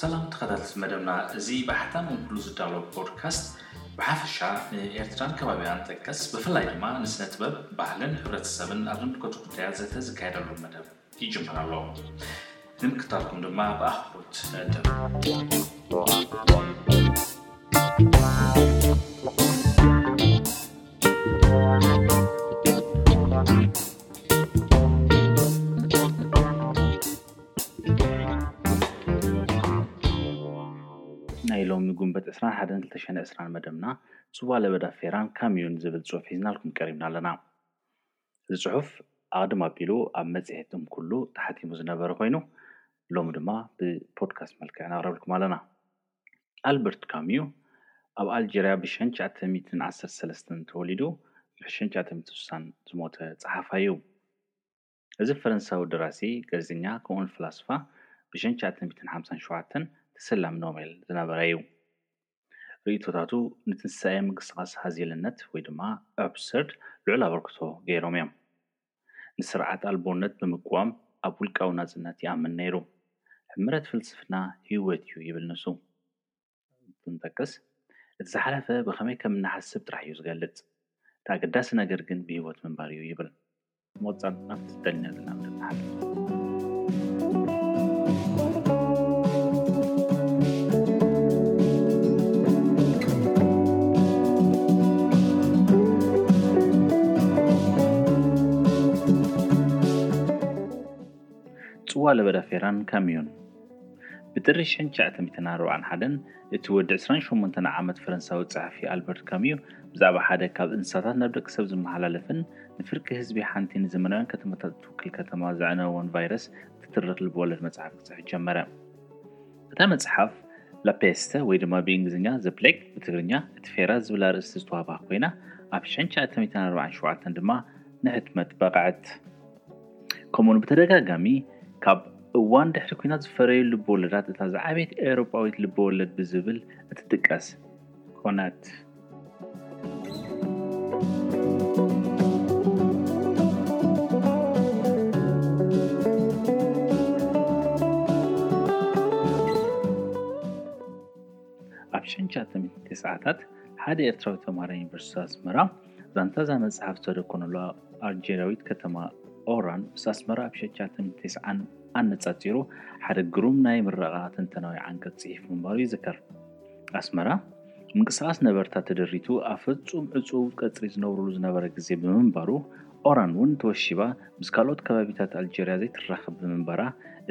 ሰላም ተኸታተልቲ መደብና እዚ ብሓታ መንኩሉ ዝዳሎ ፖድካስት ብሓፈሻ ንኤርትራን ከባቢያን ጠቀስ ብፍላይ ድማ ንስነ ጥበብ ባህልን ሕብረተሰብን ኣብ ዝምልከቱ ጉዳያት ዘተ ዝካየደሉ መደብ ይጅምር ኣሎ ንምክታልኩም ድማ ብኣኽብሮት ንዕድም ናይ ሎሚ ጉንበት ዕስራን ሓደን ክልተ ሸነን ዕስራን መደብና ጽዋ ለበዳ ፌራን ካምዩን ዝብል ጽሑፍ ሒዝናልኩም ቀሪብና ኣለና። እዚ ጽሑፍ ኣቕድም ኣቢሉ ኣብ መጽሔት እም ኩሉ ተሓቲሙ ዝነበረ ኮይኑ ሎሚ ድማ ብፖድካስት መልክዕ ነቕረብልኩም ኣለና። ኣልበርት ካምዩ ኣብ ኣልጀርያ ብ ሽሕን ትሽዓተ ሚእትን ዓሰርተ ሰለስተን ተወሊዱ ብ ሽሕን ትሽዓተ ሚእትን ስሳን ዝሞተ ጸሓፋይ እዩ። እዚ ፈረንሳዊ ደራሲ፣ ጋዜጠኛ፣ ከምኡውን ፈላስፋ ብሸን ትሽዓተ ሚእትን ሓምሳን ሸውዓተን ተሰላሚ ኖቤል ዝነበረ ኢዩ። ርእይቶታቱ ንትንሳኤ ምንቅስቓስ ሃዚልነት ወይ ድማ ኦብሰርድ ልዑል ኣበርክቶ ገይሮም ኢዮም። ንስርዓት ኣልቦነት ብምቅዋም ኣብ ውልቃዊ ናጽነት ይኣምን ነይሩ። ሕመረት ፍልስፍና ህይወት ኢዩ ይብል ንሱ። እንትንጠቅስ፣ እቲ ዝሓለፈ ብኸመይ ከም እንሓስብ ጥራሕ እዩ ዝገልጽ፣ እቲ ኣገዳሲ ነገር ግን ብህይወት ምንባር እዩ ይብል። ሞጻት ናብቲ ዝደለናዮ ዕላማ እንድንሓልፍ። ጽዋ ለበዳ ፌራን ካምዩን። ብጥሪ ሽሕንሸዕተ ሚእትን ኣርባዓን ሓደን፣ እቲ ወዲ ዕስራን ሸሞንተን ዓመት ፈረንሳዊ ጸሓፊ ኣልበርት ካምዩ፣ ብዛዕባ ሓደ ካብ እንስሳታት ናብ ደቂ ሰብ ዝመሓላለፍን ንፍርቂ ህዝቢ ሓንቲ ንዘመናውያን ከተማታት እትውክል ከተማ ዘዕነወን ቫይረስ እትትርኽ ልብ-ወለድ መጽሓፍ ክጽሕፍ ጀመረ። እታ መጽሓፍ La Peste ወይ ድማ ብእንግሊዝኛ The Plague፣ ብትግርኛ እቲ ፌራ ዝብል ኣርእስቲ ዝተዋህባ ኮይና፣ ኣብ ሽሕንሸዕተ ሚእትን ኣርባዓን ሸውዓተን ድማ ንሕትመት በቕዐት። ከምኡውን ብተደጋጋሚ ካብ እዋን ድሕሪ ኲናት ዝፈረዩ ልብወለዳት እታ ዝዓበየት ኤውሮጳዊት ልብወለድ ብዝብል እትጥቀስ ኮነት። ኣብ ሸንቻትን ትስዓታት ሓደ ኤርትራዊ ተምሃራይ ዩኒቨርሲቲ ኣስመራ ዛንታ እዛ መጽሓፍ ዝተደኮነላ ኣልጀርያዊት ከተማ ኦራን ምስ ኣስመራ ኣብ ሸቻትን ቴስዓን ኣነጻጺሩ ሓደ ግሩም ናይ ምረቓ ትንተናዊ ዓንቀጽ ጽሒፉ ምንባሩ ይዝከር። ኣስመራ፣ ምንቅስቓስ ነበርታ ተደሪቱ ኣብ ፍጹም ዕጹው ቀጽሪ ዝነብሩሉ ዝነበረ ግዜ ብምንባሩ፣ ኦራን እውን ተወሺባ ምስ ካልኦት ከባቢታት ኣልጀርያ ዘይትራኽብ ብምንባራ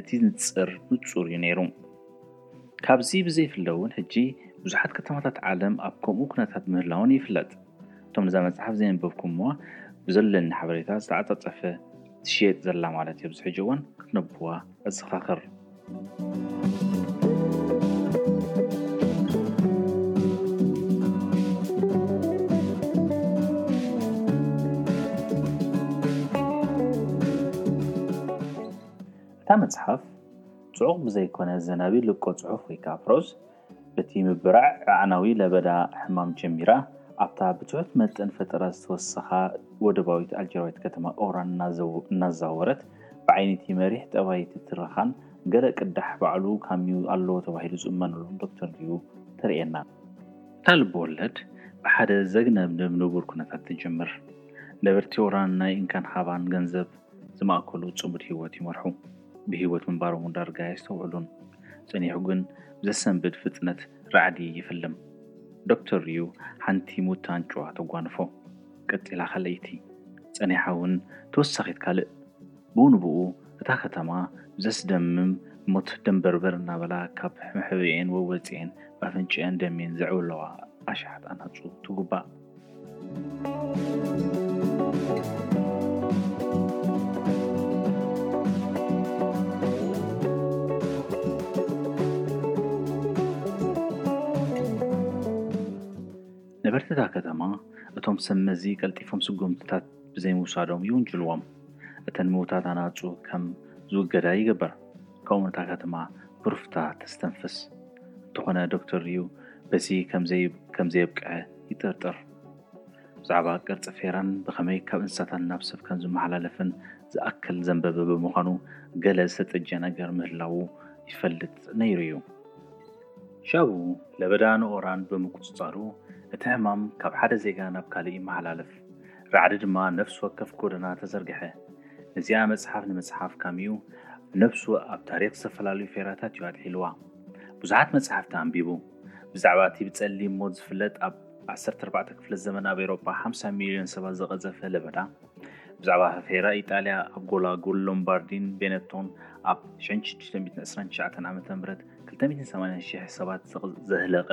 እቲ ንጽር ንጹር እዩ ነይሩ። ካብዚ ብዘይፍለ እውን ሕጂ ብዙሓት ከተማታት ዓለም ኣብ ከምኡ ኩነታት ምህላወን ይፍለጥ። እቶም ነዛ መጽሓፍ ዘየንበብኩምዋ ብዘሎኒ ሓበሬታ ዝተዓጻጸፈ ትሽየጥ ዘላ ማለት እያ ኣብዚ ሕጂ እዋን ክትነብብዋ ኣዘኻኽር። እታ መጽሓፍ ጽዑቕ ብዘይኮነ ዘናቢ ልቆ ጽሑፍ ወይ ከኣ ፕሮዝ፣ በቲ ምብራዕ ኣዕናዊ ለበዳ ሕማም ጀሚራ፣ ኣብታ ብትሑት መጠን ፈጠራ ዝተወሰኻ ወደባዊት ኣልጀርያዊት ከተማ ኦራን እናዛወረት፣ ብዓይኒ'ቲ መሪሕ ጠባይ'ቲ ትረኻን ገለ ቅዳሕ ባዕሉ ካምዩ ኣለዎ ተባሂሉ ዝእመነሉን ዶክተርን'ዩ ተርእየና። እታ ልበወለድ ብሓደ ዘግነብንብ ንቡር ኩነታት ትጅምር። ነበርቲ ኦራን ናይ እንካን ሃባን ገንዘብ ዝማእከሉ ጽሙድ ህይወት ይመርሑ። ብህይወት ምንባሮም ዳርጋ ኣየስተውዕሉን። ጸኒሑ ግን ብዘሰንብድ ፍጥነት ራዕዲ ይፍልም። ዶክተር ርዩ ሓንቲ ሙት ኣንጭዋ ተጓንፎ። ቀጺላ ካልኣይቲ። ጸኒሓ ውን ተወሳኺት ካልእ። ብኡ ንብኡ እታ ከተማ ብዘስደምም ሞት ደምበርበር እናበላ ካብ መሕብኢኤን ወወጺኤን ብኣፍንጭኤን ደሚን ዘዕብለዋ ኣሽሓት ኣናጹ ትጉባእ። ነበርቲ እታ ከተማ እቶም ሰብ መዚ ቀልጢፎም ስጉምትታት ብዘይምውሳዶም ይውንጅልዎም። እተን ምውታት ኣናጹ ከም ዝውገዳ ይገበር ከምኡውን እታ ከተማ ብሩፍታ ተስተንፍስ። እንተኾነ ዶክተር ዩ በዚ ከም ዘየብቅዐ ይጥርጥር። ብዛዕባ ቅርጺ ፌራን ብኸመይ ካብ እንስሳታት ናብ ሰብ ከም ዝመሓላለፍን ዝኣክል ዘንበበ ብምዃኑ ገለ ዝተጠጀ ነገር ምህላዉ ይፈልጥ ነይሩ እዩ። ሻቡ ለበዳ ንኦራን ብምቁጽጻሩ እቲ ሕማም ካብ ሓደ ዜጋ ናብ ካልእ ይመሓላለፍ። ራዕዲ ድማ ነፍሲ ወከፍ ጎደና ተዘርግሐ። ነዚኣ መጽሓፍ ንምጽሓፍ ካምዩ ነብሱ ኣብ ታሪኽ ዝተፈላለዩ ፌራታት እዩ ኣጥሒልዋ። ብዙሓት መጻሕፍቲ ኣንቢቡ። ብዛዕባ እቲ ብጸሊም ሞት ዝፍለጥ ኣብ ዓሰርተ ኣርባዕተ ክፍለ ዘመን ኣብ ኤውሮጳ ሓምሳ ሚልዮን ሰባት ዝቐዘፈ ለበዳ፣ ብዛዕባ ፈፌራ ኢጣልያ ኣብ ጎላጉል ሎምባርዲን ቬነቶን ኣብ ሽሕን ሽዱሽተ ሚእትን ዕስራን ትሽዓተን ዓመተ ምህረት ክልተ ሚእትን ሰማንያን ሽሕ ሰባት ዘቕ- ዘህለቐ፣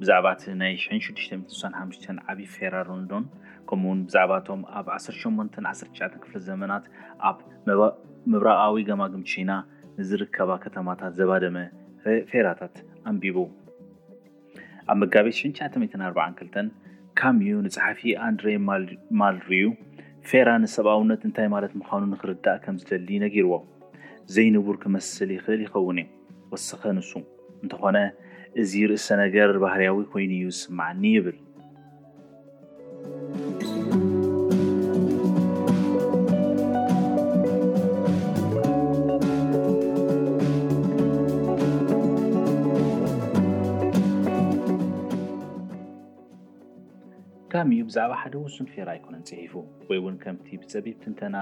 ብዛዕባ እቲ ናይ ሽሕን ሽዱሽተ ሚእትን ስሳን ሓሙሽተን ዓቢ ፈፌራ ሮንዶን፣ ከምኡውን ብዛዕባ እቶም ኣብ ዓሰርተ ሸሞንተን ዓሰርተ ትሽዓተን ክፍለ ዘመናት ኣብ ምባ- ምብራቓዊ ገማግም ቺና ንዝርከባ ከተማታት ዘባደመ ፌራታት ኣንቢቡ። ኣብ መጋቢት ሽን ትሽዓተ ሚእትን ኣርብዓን ክልተን፣ ካምዩ ንጸሓፊ ኣንድሬ ማልሪዩ፣ ፌራ ንሰብኣውነት እንታይ ማለት ምዃኑ ንኽርዳእ ከም ዝደሊ ነጊርዎ። ዘይንቡር ክመስል ይኽእል ይኸውን እዩ፣ ወሰኸ ንሱ። እንተዀነ፣ እዚ ርእሰ-ነገር ባህርያዊ ኰይኑ እዩ ዝስምዓኒ ይብል። ከም እዩ ብዛዕባ ሓደ ውሱን ፌራ ኣይኮነን ጽሒፉ ወይ እውን ከምቲ ብጸቢብ ትንተና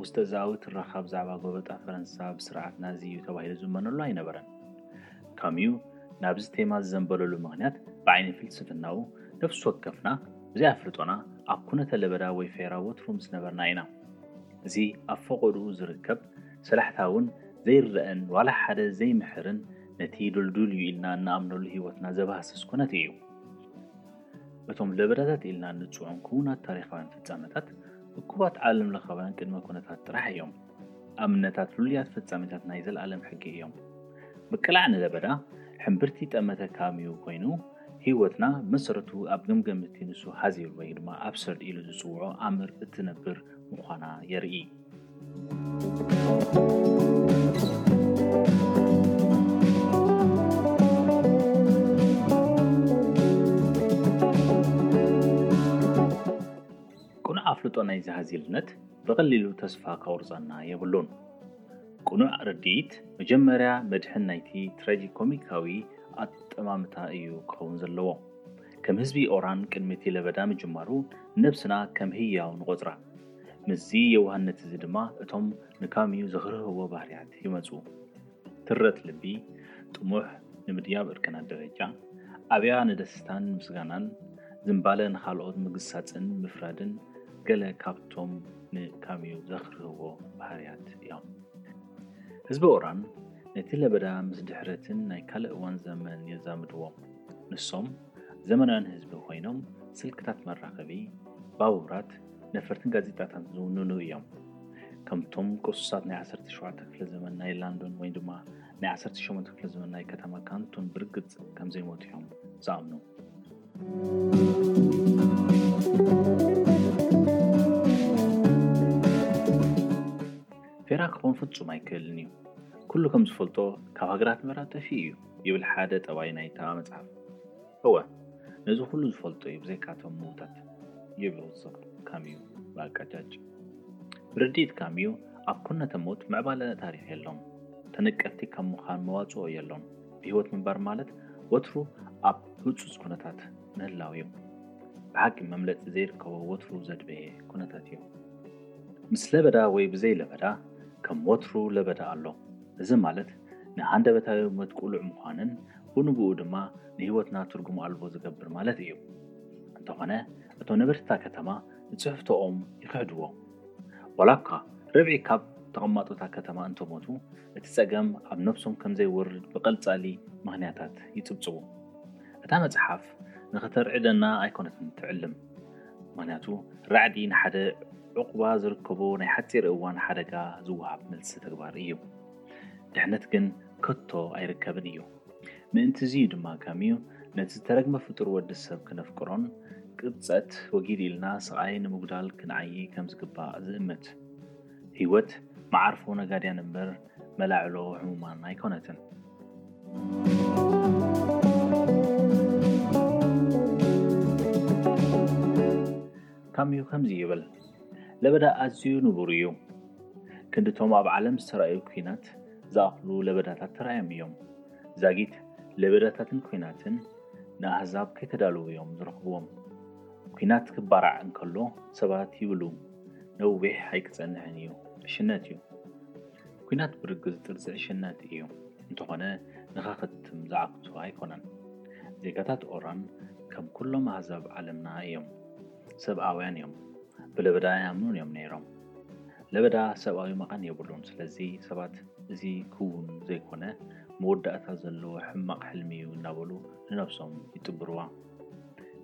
ውስጠዛዊ ትረኻ ብዛዕባ ጎበጣ ፈረንሳ ብስርዓት ናዚ እዩ ተባሂሉ ዝእመነሉ ኣይነበረን። ካምዩ ናብዚ ቴማ ዝዘንበለሉ ምኽንያት ብዓይኒ ፍልስፍናኡ፣ ነፍሲ ወከፍና ብዘይ ኣፍልጦና ኣብ ኩነተ ለበዳ ወይ ፌራ ወትሩ ምስ ነበርና ኢና። እዚ ኣብ ፈቖድኡ ዝርከብ ሰላሕታውን ዘይርዳእን ዋላ ሓደ ዘይምሕርን ነቲ ድልዱል እዩ ኢልና እንኣምነሉ ህይወትና ዘባህስስ ኩነት እዩ። እቶም ለበዳታት ኢልና እንጽውዖም ክውናት ታሪኻውያን ፍጻመታት እኩባት ዓለምለኻውያን ቅድመ ኩነታት ጥራሕ እዮም። ኣብነታት ልሉያት ፈጻሚታት ናይ ዘለኣለም ሕጊ እዮም። ምቅላዕ ንለበዳ ሕምብርቲ ጠመተ ካምዩ ኮይኑ ህይወትና ብመሰረቱ ኣብ ገምገም እቲ ንሱ ሃዚር ወይ ድማ ኣብሰርድ ኢሉ ዝጽውዖ ኣምር እትነብር ምዃና የርኢ። ቁኑዕ ኣፍልጦ ናይዚ ሃዚልነት ብቐሊሉ ተስፋ ከቑርጸና የብሉን። ቅኑዕ ርድኢት መጀመርያ መድሕን ናይቲ ትራጂኮሚካዊ ኣጠማምታ እዩ ክኸውን ዘለዎ። ከም ህዝቢ ኦራን ቅድሚ'ቲ ለበዳ ምጅማሩ ንነብስና ከም ህያው ንቖጽራ። ምስዚ የዋህነት'ዚ ድማ እቶም ንካምዩ ዘህርህዎ ባህርያት ይመጹ። ትረት ልቢ ጥሙሕ ንምድያብ እርክናት ደረጃ ኣብያ ንደስታን ምስጋናን ዝምባለ ንኻልኦት ምግሳጽን ምፍራድን ገለ ካብቶም ንካምዩ ዘኽርህዎ ባህርያት እዮም። ህዝቢ ኦራን ነቲ ለበዳ ምስ ድሕረትን ናይ ካልእ እዋን ዘመን የዛምድዎም። ንሶም። ዘመናውያን ህዝቢ ኮይኖም ስልክታት መራኸቢ፣ ባቡራት፣ ነፈርትን ጋዜጣታትን ዝውንኑ እዮም። ከምቶም ቅሱሳት ናይ ዓሰርተ ሸውዓተ ክፍለ ዘመን ናይ ላንዶን ወይ ድማ ናይ ዓሰርተ ሸሞንተ ክፍለ ዘመን ናይ ከተማ ካንቶን ብርግጽ ከም ዘይሞቱ እዮም ዝኣምኑ። ፌራ ክኾን ፍጹም ኣይክእልን እዩ። ኩሉ ከም ዝፈልጦ ካብ ሃገራት ምዕራብ ጠፊኡ እዩ። ይብል ሓደ ጠባይ ናይታ መጽሓፍ። እወ፣ ነዚ ኩሉ ዝፈልጦ እዩ ብዘይካ እቶም ምዉታት ይብል ወሰኽ ካምዩ ብኣቀጃጅ። ብርድኢት ካምዩ ኣብ ኩነተ ሞት ምዕባለ ታሪኽ የሎን። ተነቀፍቲ ካብ ምዃን መዋጽኦ የሎን። ብህይወት ምንባር ማለት ወትሩ ኣብ ህጹጽ ኩነታት ምህላው እዩ። ብሓቂ መምለጢ ዘይርከቦ ወትሩ ዘድበየ ኩነታት እዩ። ምስ ለበዳ ወይ ብዘይ ለበዳ ከም ወትሩ ለበዳ ኣሎ። እዚ ማለት ንሃንደበታዊ ሞት ቅሉዕ ምዃንን ብንብኡ ድማ ንህይወትና ትርጉም ኣልቦ ዝገብር ማለት እዩ። እንተኾነ እቶም ነበርቲ እታ ከተማ ንጽሕፍቶኦም ይኽሕድዎ። ዋላኳ ርብዒ ካብ ተቐማጦ እታ ከተማ እንተሞቱ፣ እቲ ጸገም ኣብ ነብሶም ከም ዘይወርድ ብቐልጻሊ ምኽንያታት ይጽብጽቡ። እታ መጽሓፍ ንኸተርዕደና ኣይኮነትን ትዕልም፣ ምኽንያቱ ራዕዲ ንሓደ ዑቕባ ዝርከቦ ናይ ሓጺር እዋን ሓደጋ ዝወሃብ መልሲ ተግባር እዩ። ድሕነት ግን ከቶ ኣይርከብን እዩ። ምእንት'ዚ እዩ ድማ ካምዩ ነቲ ዝተረግመ ፍጡር ወዲ ሰብ ክነፍቅሮን ቅብጸት ወጊድ ኢልና ስቓይ ንምጉዳል ክንዓዪ ከም ዝግባእ ዝእምት። ህይወት መዓርፎ ነጋድያን እምበር መላዕሎ ሕሙማን ኣይኮነትን። ታምዩ ከምዚ ይብል፣ ለበዳ ኣዝዩ ንቡር እዩ። ክንድቶም ኣብ ዓለም ዝተራእዩ ኲናት ዝኣኽሉ ለበዳታት ተራእዮም እዮም። ዛጊት ለበዳታትን ኲናትን ንኣህዛብ ከይተዳለዉ እዮም ዝረኽብዎም። ኲናት ክባራዕ እንከሎ ሰባት ይብሉ፣ ነዊሕ ኣይክጸንሕን እዩ፣ ዕሽነት እዩ። ኲናት ብርግጽ ጥርዚ ዕሽነት እዩ፣ እንተኾነ ንኸኸትም ዝዓግቱ ኣይኮነን። ዜጋታት ኦራን ከም ኩሎም ኣህዛብ ዓለምና እዮም። ሰብኣውያን እዮም ብለበዳ ኣይኣምኑን እዮም ነይሮም ለበዳ ሰብኣዊ መቓን የብሉን ስለዚ ሰባት እዚ ክውን ዘይኮነ መወዳእታ ዘለዎ ሕማቕ ሕልሚ እዩ እናበሉ ንነብሶም ይጥብርዋ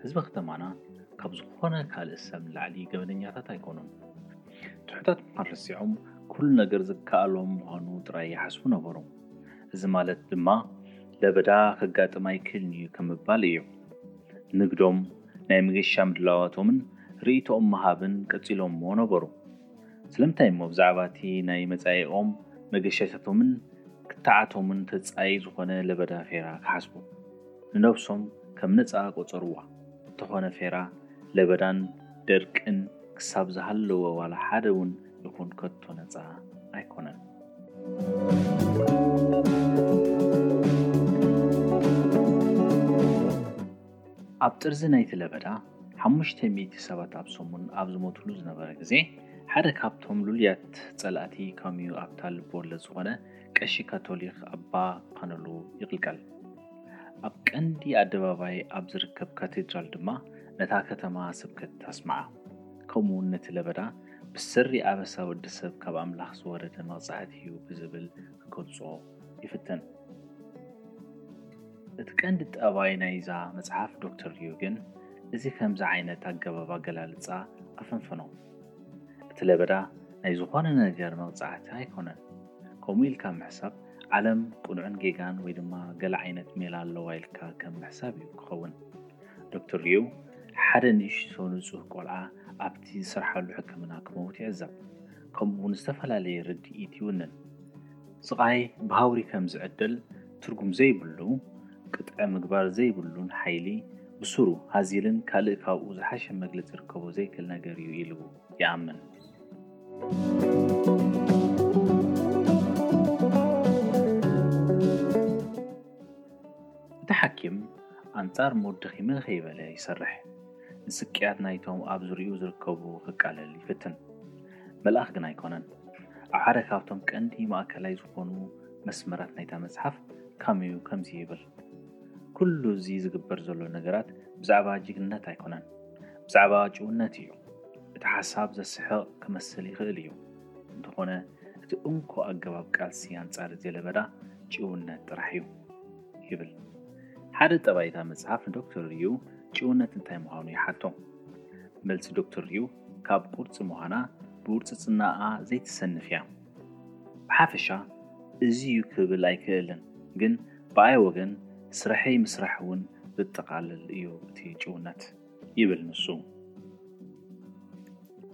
ህዝቢ ከተማና ካብ ዝኾነ ካልእ ሰብ ንላዕሊ ገበነኛታት ኣይኮኑን ትሑታት ምዃን ርሲዖም ኩሉ ነገር ዝከኣሎም ምዃኑ ጥራይ ይሓስቡ ነበሩ እዚ ማለት ድማ ለበዳ ከጋጥም ኣይክእልን እዩ ከምባል እዩ ንግዶም ናይ ምገሻ ምድላዋቶምን ርእይቶኦም ምሃብን ቀጺሎምዎ ነበሩ። ስለምንታይ እሞ ብዛዕባ እቲ ናይ መጻኢኦም መገሻታቶምን ክትዓቶምን ተጻይ ዝኾነ ለበዳ ፌራ ክሓስቡ? ንነብሶም ከም ነጻ ቆጸርዋ። እንተኾነ ፌራ ለበዳን ደርቅን ክሳብ ዝሃለወ ዋላ ሓደ ውን ይኹን ከቶ ነጻ ኣይኮነን። ኣብ ጥርዚ ናይቲ ለበዳ፣ ሓሙሽተ ሚእቲ ሰባት ኣብ ሰሙን ኣብ ዝሞቱሉ ዝነበረ ግዜ፣ ሓደ ካብቶም ልሉያት ጸላእቲ ካምዩ ኣብታ ልብ-ወለድ ዝኾነ ቀሺ ካቶሊኽ ኣባ ፓኖሉ ይቕልቀል። ኣብ ቀንዲ ኣደባባይ ኣብ ዝርከብ ካቴድራል ድማ ነታ ከተማ ስብከት ኣስምዓ፣ ከምኡውን ነቲ ለበዳ ብሰሪ ኣበሳ ወዲ ሰብ ካብ ኣምላኽ ዝወረደ መቕጻዕቲ'ዩ ብዝብል ክገልጾ ይፍትን። እቲ ቀንዲ ጠባይ ናይዛ መጽሓፍ ዶክተር ልዩ ግን እዚ ከምዚ ዓይነት ኣገባብ ኣገላልጻ ኣፈንፍኖ እቲ ለበዳ ናይ ዝኾነ ነገር መቕጻዕቲ ኣይኮነን ከምኡ ኢልካ ምሕሳብ ዓለም ቅኑዕን ጌጋን ወይ ድማ ገለ ዓይነት ሜላ ኣለዋ ኢልካ ከም ምሕሳብ እዩ ክኸውን ዶክተር ልዩ ሓደ ንእሽቶ ንጹህ ቆልዓ ኣብቲ ዝስርሓሉ ሕክምና ክመውት ይዕዘብ። ከምኡውን ዝተፈላለየ ርድኢት ይውንን። ስቓይ ብሃውሪ ከም ዝዕደል ትርጉም ዘይብሉ ቅጥዐ ምግባር ዘይብሉን ሓይሊ ብሱሩ ሃዚልን ካልእ ካብኡ ዝሓሸ መግለጺ ክርከቦ ዘይክል ነገር እዩ ኢሉ ይኣምን። እቲ ሓኪም ኣንጻር ሞት ደኺመ ከይበለ ይሰርሕ፣ ንስቅያት ናይቶም ኣብ ዙርያኡ ዝርከቡ ክቃለል ይፍትን። መልኣኽ ግን ኣይኮነን። ኣብ ሓደ ካብቶም ቀንዲ ማእከላይ ዝኾኑ መስመራት ናይታ መጽሓፍ ካምዩ ከምዚ ይብል፣ ኩሉ እዚ ዝግበር ዘሎ ነገራት ብዛዕባ ጅግንነት ኣይኮነን፣ ብዛዕባ ጭውነት እዩ። እቲ ሓሳብ ዘስሕቕ ክመስል ይኽእል እዩ፣ እንተኾነ እቲ እንኮ ኣገባብ ቃልሲ ኣንጻር እዚ ለበዳ ጭውነት ጥራሕ እዩ ይብል። ሓደ ጠባይታ መጽሓፍ ንዶክተር ርዩ ጭውነት እንታይ ምዃኑ ይሓቶ። መልሲ ዶክተር ሊው ካብ ቁርፂ ምዃና ብውርፅፅናኣ ዘይትሰንፍ እያ። ብሓፈሻ እዚ እዩ ክብል ኣይክእልን ግን ብኣይ ወገን ስርሐይ ምስራሕ እውን ዘጠቓልል እዩ እቲ ጭውነት ይብል ንሱ።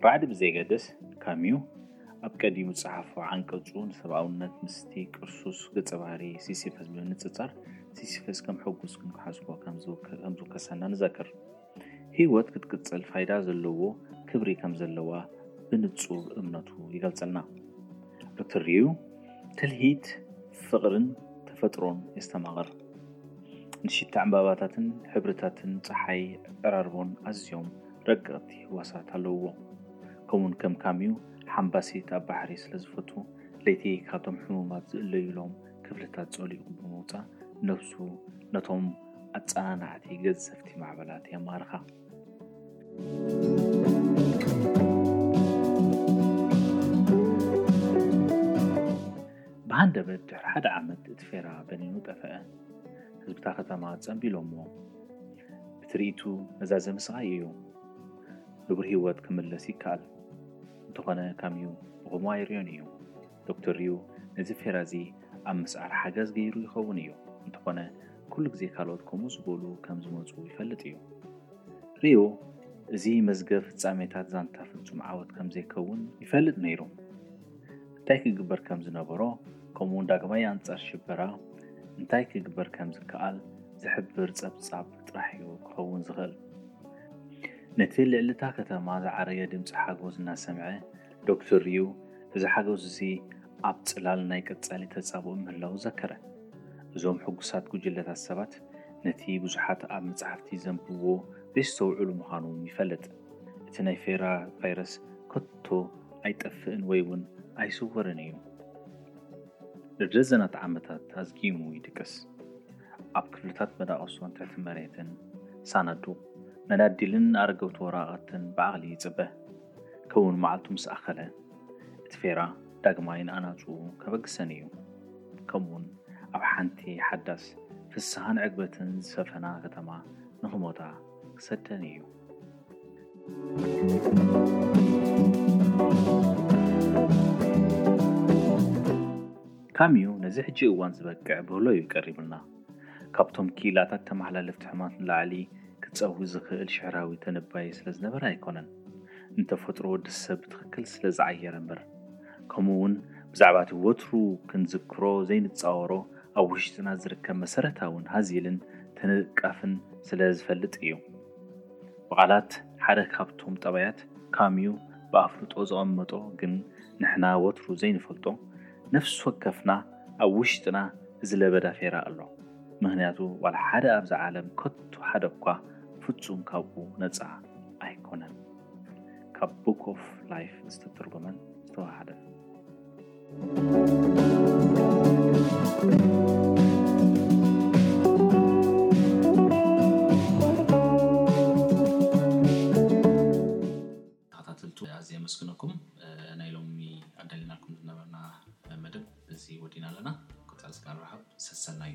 ራዕዲ ብዘየገድስ ካምዩ ኣብ ቀዲሙ ዝፀሓፎ ዓንቀፁ ንሰብኣውነት ምስቲ ቅርሱስ ገፀ ባህሪ ሲሲፈስ ብምንፅፃር ሲሲፈስ ከም ሕጉስ ክንሓስቦ ከምዝውከሰና ንዘክር። ህይወት ክትቅጽል ፋይዳ ዘለዎ ክብሪ ከም ዘለዋ ብንጹር እምነቱ ይገልጸልና። ዶክተር ሪዩ ትልሂት ፍቕርን ተፈጥሮን የስተማቕር። ንሽታ ዕምባባታትን ሕብርታትን ፀሓይ ዕራርቦን ኣዝዮም ረቀቕቲ ህዋሳት ኣለውዎ። ከምኡን ከም ካምዩ ሓምባሲት ኣብ ባሕሪ ስለ ዝፈቱ ለይቲ ካብቶም ሕሙማት ዝእለዩሎም ክፍልታት ጸሊቑ ብምውጻእ ነብሱ ነቶም ኣጸናናዕቲ ገዘፍቲ ማዕበላት የማርኻ። ብሃንደበት ድሕሪ ሓደ ዓመት እቲ ፌራ በኒኑ ጠፈአ። ህዝብታ ከተማ ጸንቢሎሞ። እቲ ርእይቱ መዛዘሚ ስቓይ እዩ። ንቡር ህይወት ክምለስ ይከኣል፣ እንተኾነ ካምዩ ብኸምኡ ኣይርዮን እዩ። ዶክተር ሪው ነዚ ፌራ እዚ ኣብ ምስዓር ሓገዝ ገይሩ ይኸውን እዩ፣ እንተኾነ ኩሉ ግዜ ካልኦት ከምኡ ዝበሉ ከም ዝመጹ ይፈልጥ እዩ። ሪው እዚ መዝገብ ፍጻሜታት ዛንታ ፍጹም ዓወት ከም ዘይከውን ይፈልጥ ነይሩ። እንታይ ክግበር ከም ዝነበሮ ከምኡውን ዳግማይ ኣንጻር ሽበራ እንታይ ክግበር ከም ዝከኣል ዝሕብር ጸብጻብ ጥራሕ እዩ ክኸውን ዝኽእል። ነቲ ልዕሊ እታ ከተማ ዝዓረገ ድምጺ ሓጎስ እናሰምዐ ዶክተር ርዩ እዚ ሓገዙ እዚ ኣብ ጽላል ናይ ቀጻሊ ተጻብኦ ምህላዉ ዘከረ። እዞም ሕጉሳት ጉጅለታት ሰባት ነቲ ብዙሓት ኣብ መጻሕፍቲ ዘንብብዎ ዜስተውዕሉ ምዃኖም ይፈልጥ። እቲ ናይ ፌራ ቫይረስ ከቶ ኣይጠፍእን ወይ ውን ኣይስወርን እዩ። ንደርዘናት ዓመታት ኣዝጊሙ ይድቅስ። ኣብ ክፍልታት መዳቕሶን ትሕቲ መሬትን ሳናዱቕ፣ መናዲልን ኣረገውቲ ወራቕትን ብዓቕሊ ይጽበ። ከውን መዓልቱ ምስ ኣኸለ፣ እቲ ፌራ ዳግማይ ንኣናጹኡ ከበግሰን ኢዩ። ከምኡውን ኣብ ሓንቲ ሓዳስ ፍስሃን ዕግበትን ዝሰፈና ከተማ ንኽሞታ ክሰደን ኢዩ። ካምዩ ነዚ ሕጂ እዋን ዝበቅዕ ብህሎ ኢዩ ቀሪብልና። ካብቶም ክኢላታት ተመሓላለፍቲ ሕማማት ንላዕሊ ክጸዊ ዝኽእል ሽሕራዊ ተነባዪ ስለ ዝነበረ ኣይኮነን፣ ንተፈጥሮ ወዲ ሰብ ብትኽክል ስለ ዝዓየረ እምበር። ከምኡ'ውን ብዛዕባ'ቲ ወትሩ ክንዝክሮ ዘይንጻወሮ ኣብ ውሽጥና ዝርከብ መሰረታውን ሃዚልን ተነቃፍን ስለ ዝፈልጥ እዩ። ብቓላት ሓደ ካብቶም ጠባያት ካምዩ ብኣፍልጦ ዘቐመጦ ግን ንሕና ወትሩ ዘይንፈልጦ ነፍሲ ወከፍና ኣብ ውሽጥና እዚ ለበዳ ፌራ ኣሎ ምክንያቱ ዋላ ሓደ ኣብዛ ዓለም ከቶ ሓደ እኳ ፍጹም ካብኡ ነጻ ኣይኮነን ካብ ቡክ ኦፍ ላይፍ ዝተተርጎመን ዝተዋሃደን። ተኸታተልቱ ኣዝየ የመስግነኩም ናይ ሎሚ ኣዳሊናልኩም ዝነበርና መደብ እዚ ወዲና ኣለና ቀጻሊ ስጋብ ንርሃብ ሰሰናዩ